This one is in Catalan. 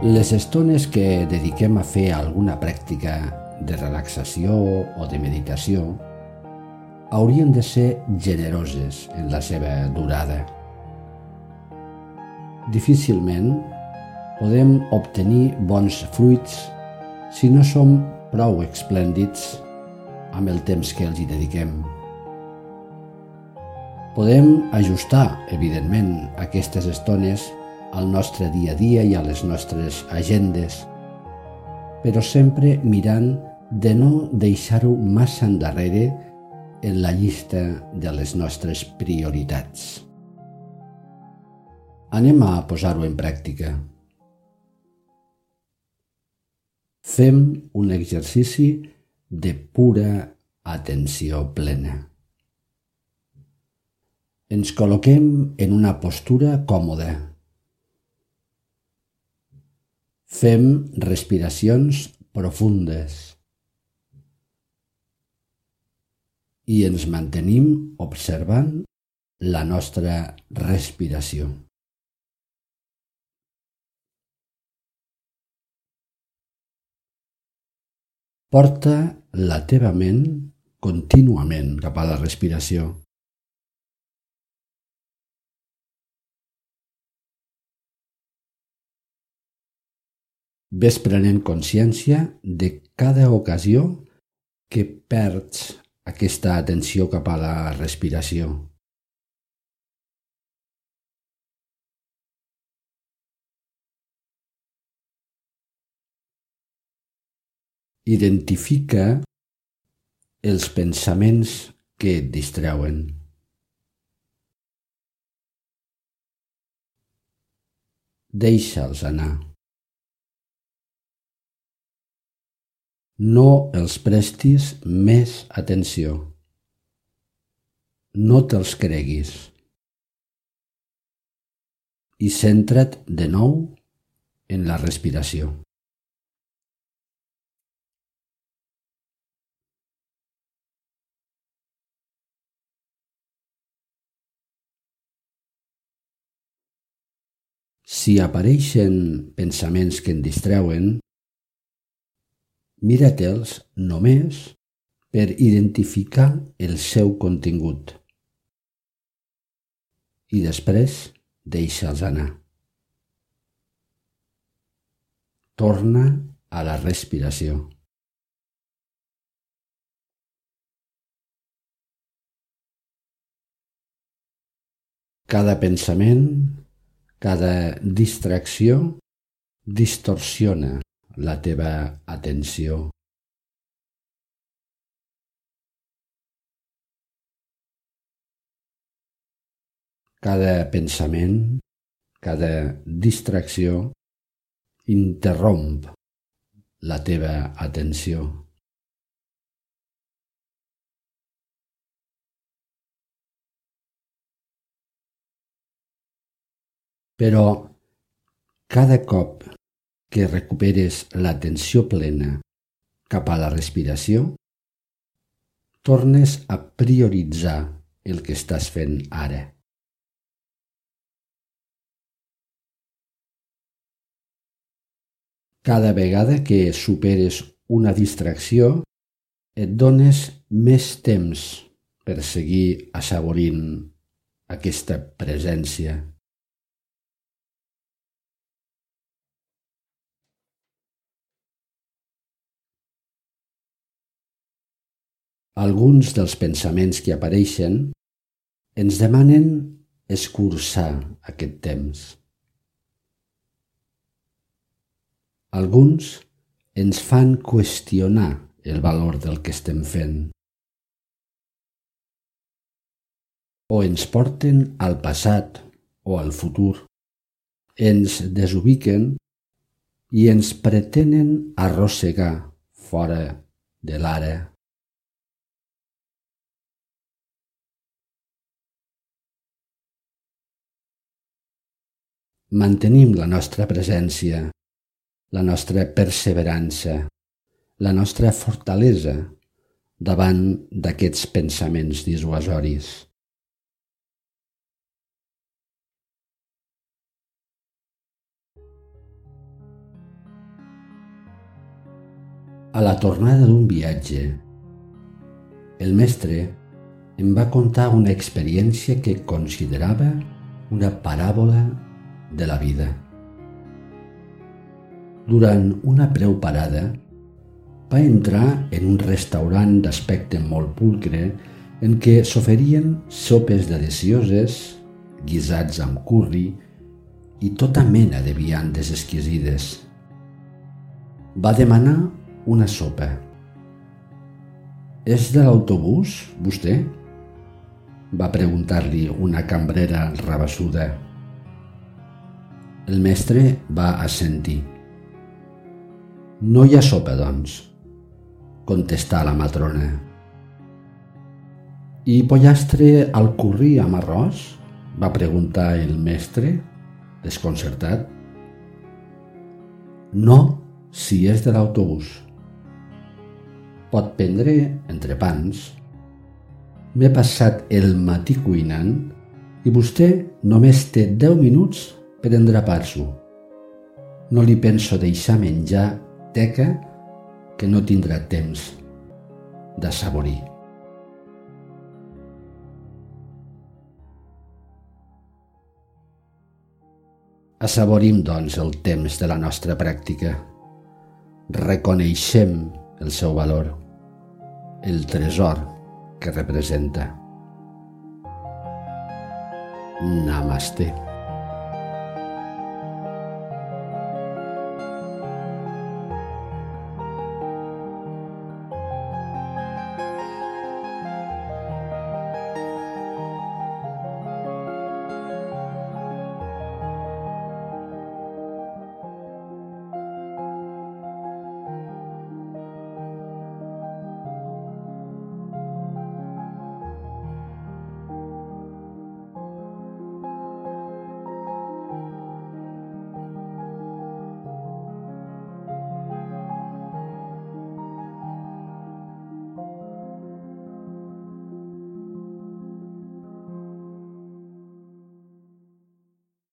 Les estones que dediquem a fer alguna pràctica de relaxació o de meditació haurien de ser generoses en la seva durada. Difícilment podem obtenir bons fruits si no som prou esplèndids amb el temps que els hi dediquem. Podem ajustar, evidentment, aquestes estones al nostre dia a dia i a les nostres agendes, però sempre mirant de no deixar-ho massa endarrere en la llista de les nostres prioritats. Anem a posar-ho en pràctica. Fem un exercici de pura atenció plena. Ens col·loquem en una postura còmoda Fem respiracions profundes i ens mantenim observant la nostra respiració. Porta la teva ment contínuament cap a la respiració. Ves prenent consciència de cada ocasió que perds aquesta atenció cap a la respiració. Identifica els pensaments que et distreuen. Deixa'ls anar. No els prestis més atenció. No te'ls creguis. I centra't de nou en la respiració. Si apareixen pensaments que en distreuen, Mira-te'ls només per identificar el seu contingut. I després deixa'ls anar. Torna a la respiració. Cada pensament, cada distracció distorsiona la teva atenció. Cada pensament, cada distracció interromp la teva atenció. Però cada cop que recuperes l'atenció plena cap a la respiració, tornes a prioritzar el que estàs fent ara. Cada vegada que superes una distracció, et dones més temps per seguir assaborint aquesta presència Alguns dels pensaments que apareixen ens demanen escurçar aquest temps. Alguns ens fan qüestionar el valor del que estem fent. O ens porten al passat o al futur. Ens desubiquen i ens pretenen arrossegar fora de l'ara. Mantenim la nostra presència, la nostra perseverança, la nostra fortalesa davant d'aquests pensaments dissuasoris. A la tornada d'un viatge, el mestre em va contar una experiència que considerava una paràbola de la vida. Durant una breu parada, va entrar en un restaurant d'aspecte molt pulcre en què s'oferien sopes delicioses, guisats amb curri i tota mena de viandes exquisides. Va demanar una sopa. És de l'autobús, vostè? Va preguntar-li una cambrera rabassuda. El mestre va assentir. No hi ha sopa, doncs, contestà la matrona. I pollastre al curri amb arròs? va preguntar el mestre, desconcertat. No, si és de l'autobús. Pot prendre entre pans. M'he passat el matí cuinant i vostè només té 10 minuts per endrapar-s'ho. No li penso deixar menjar teca que no tindrà temps de saborir. Assaborim, doncs, el temps de la nostra pràctica. Reconeixem el seu valor, el tresor que representa. Namaste.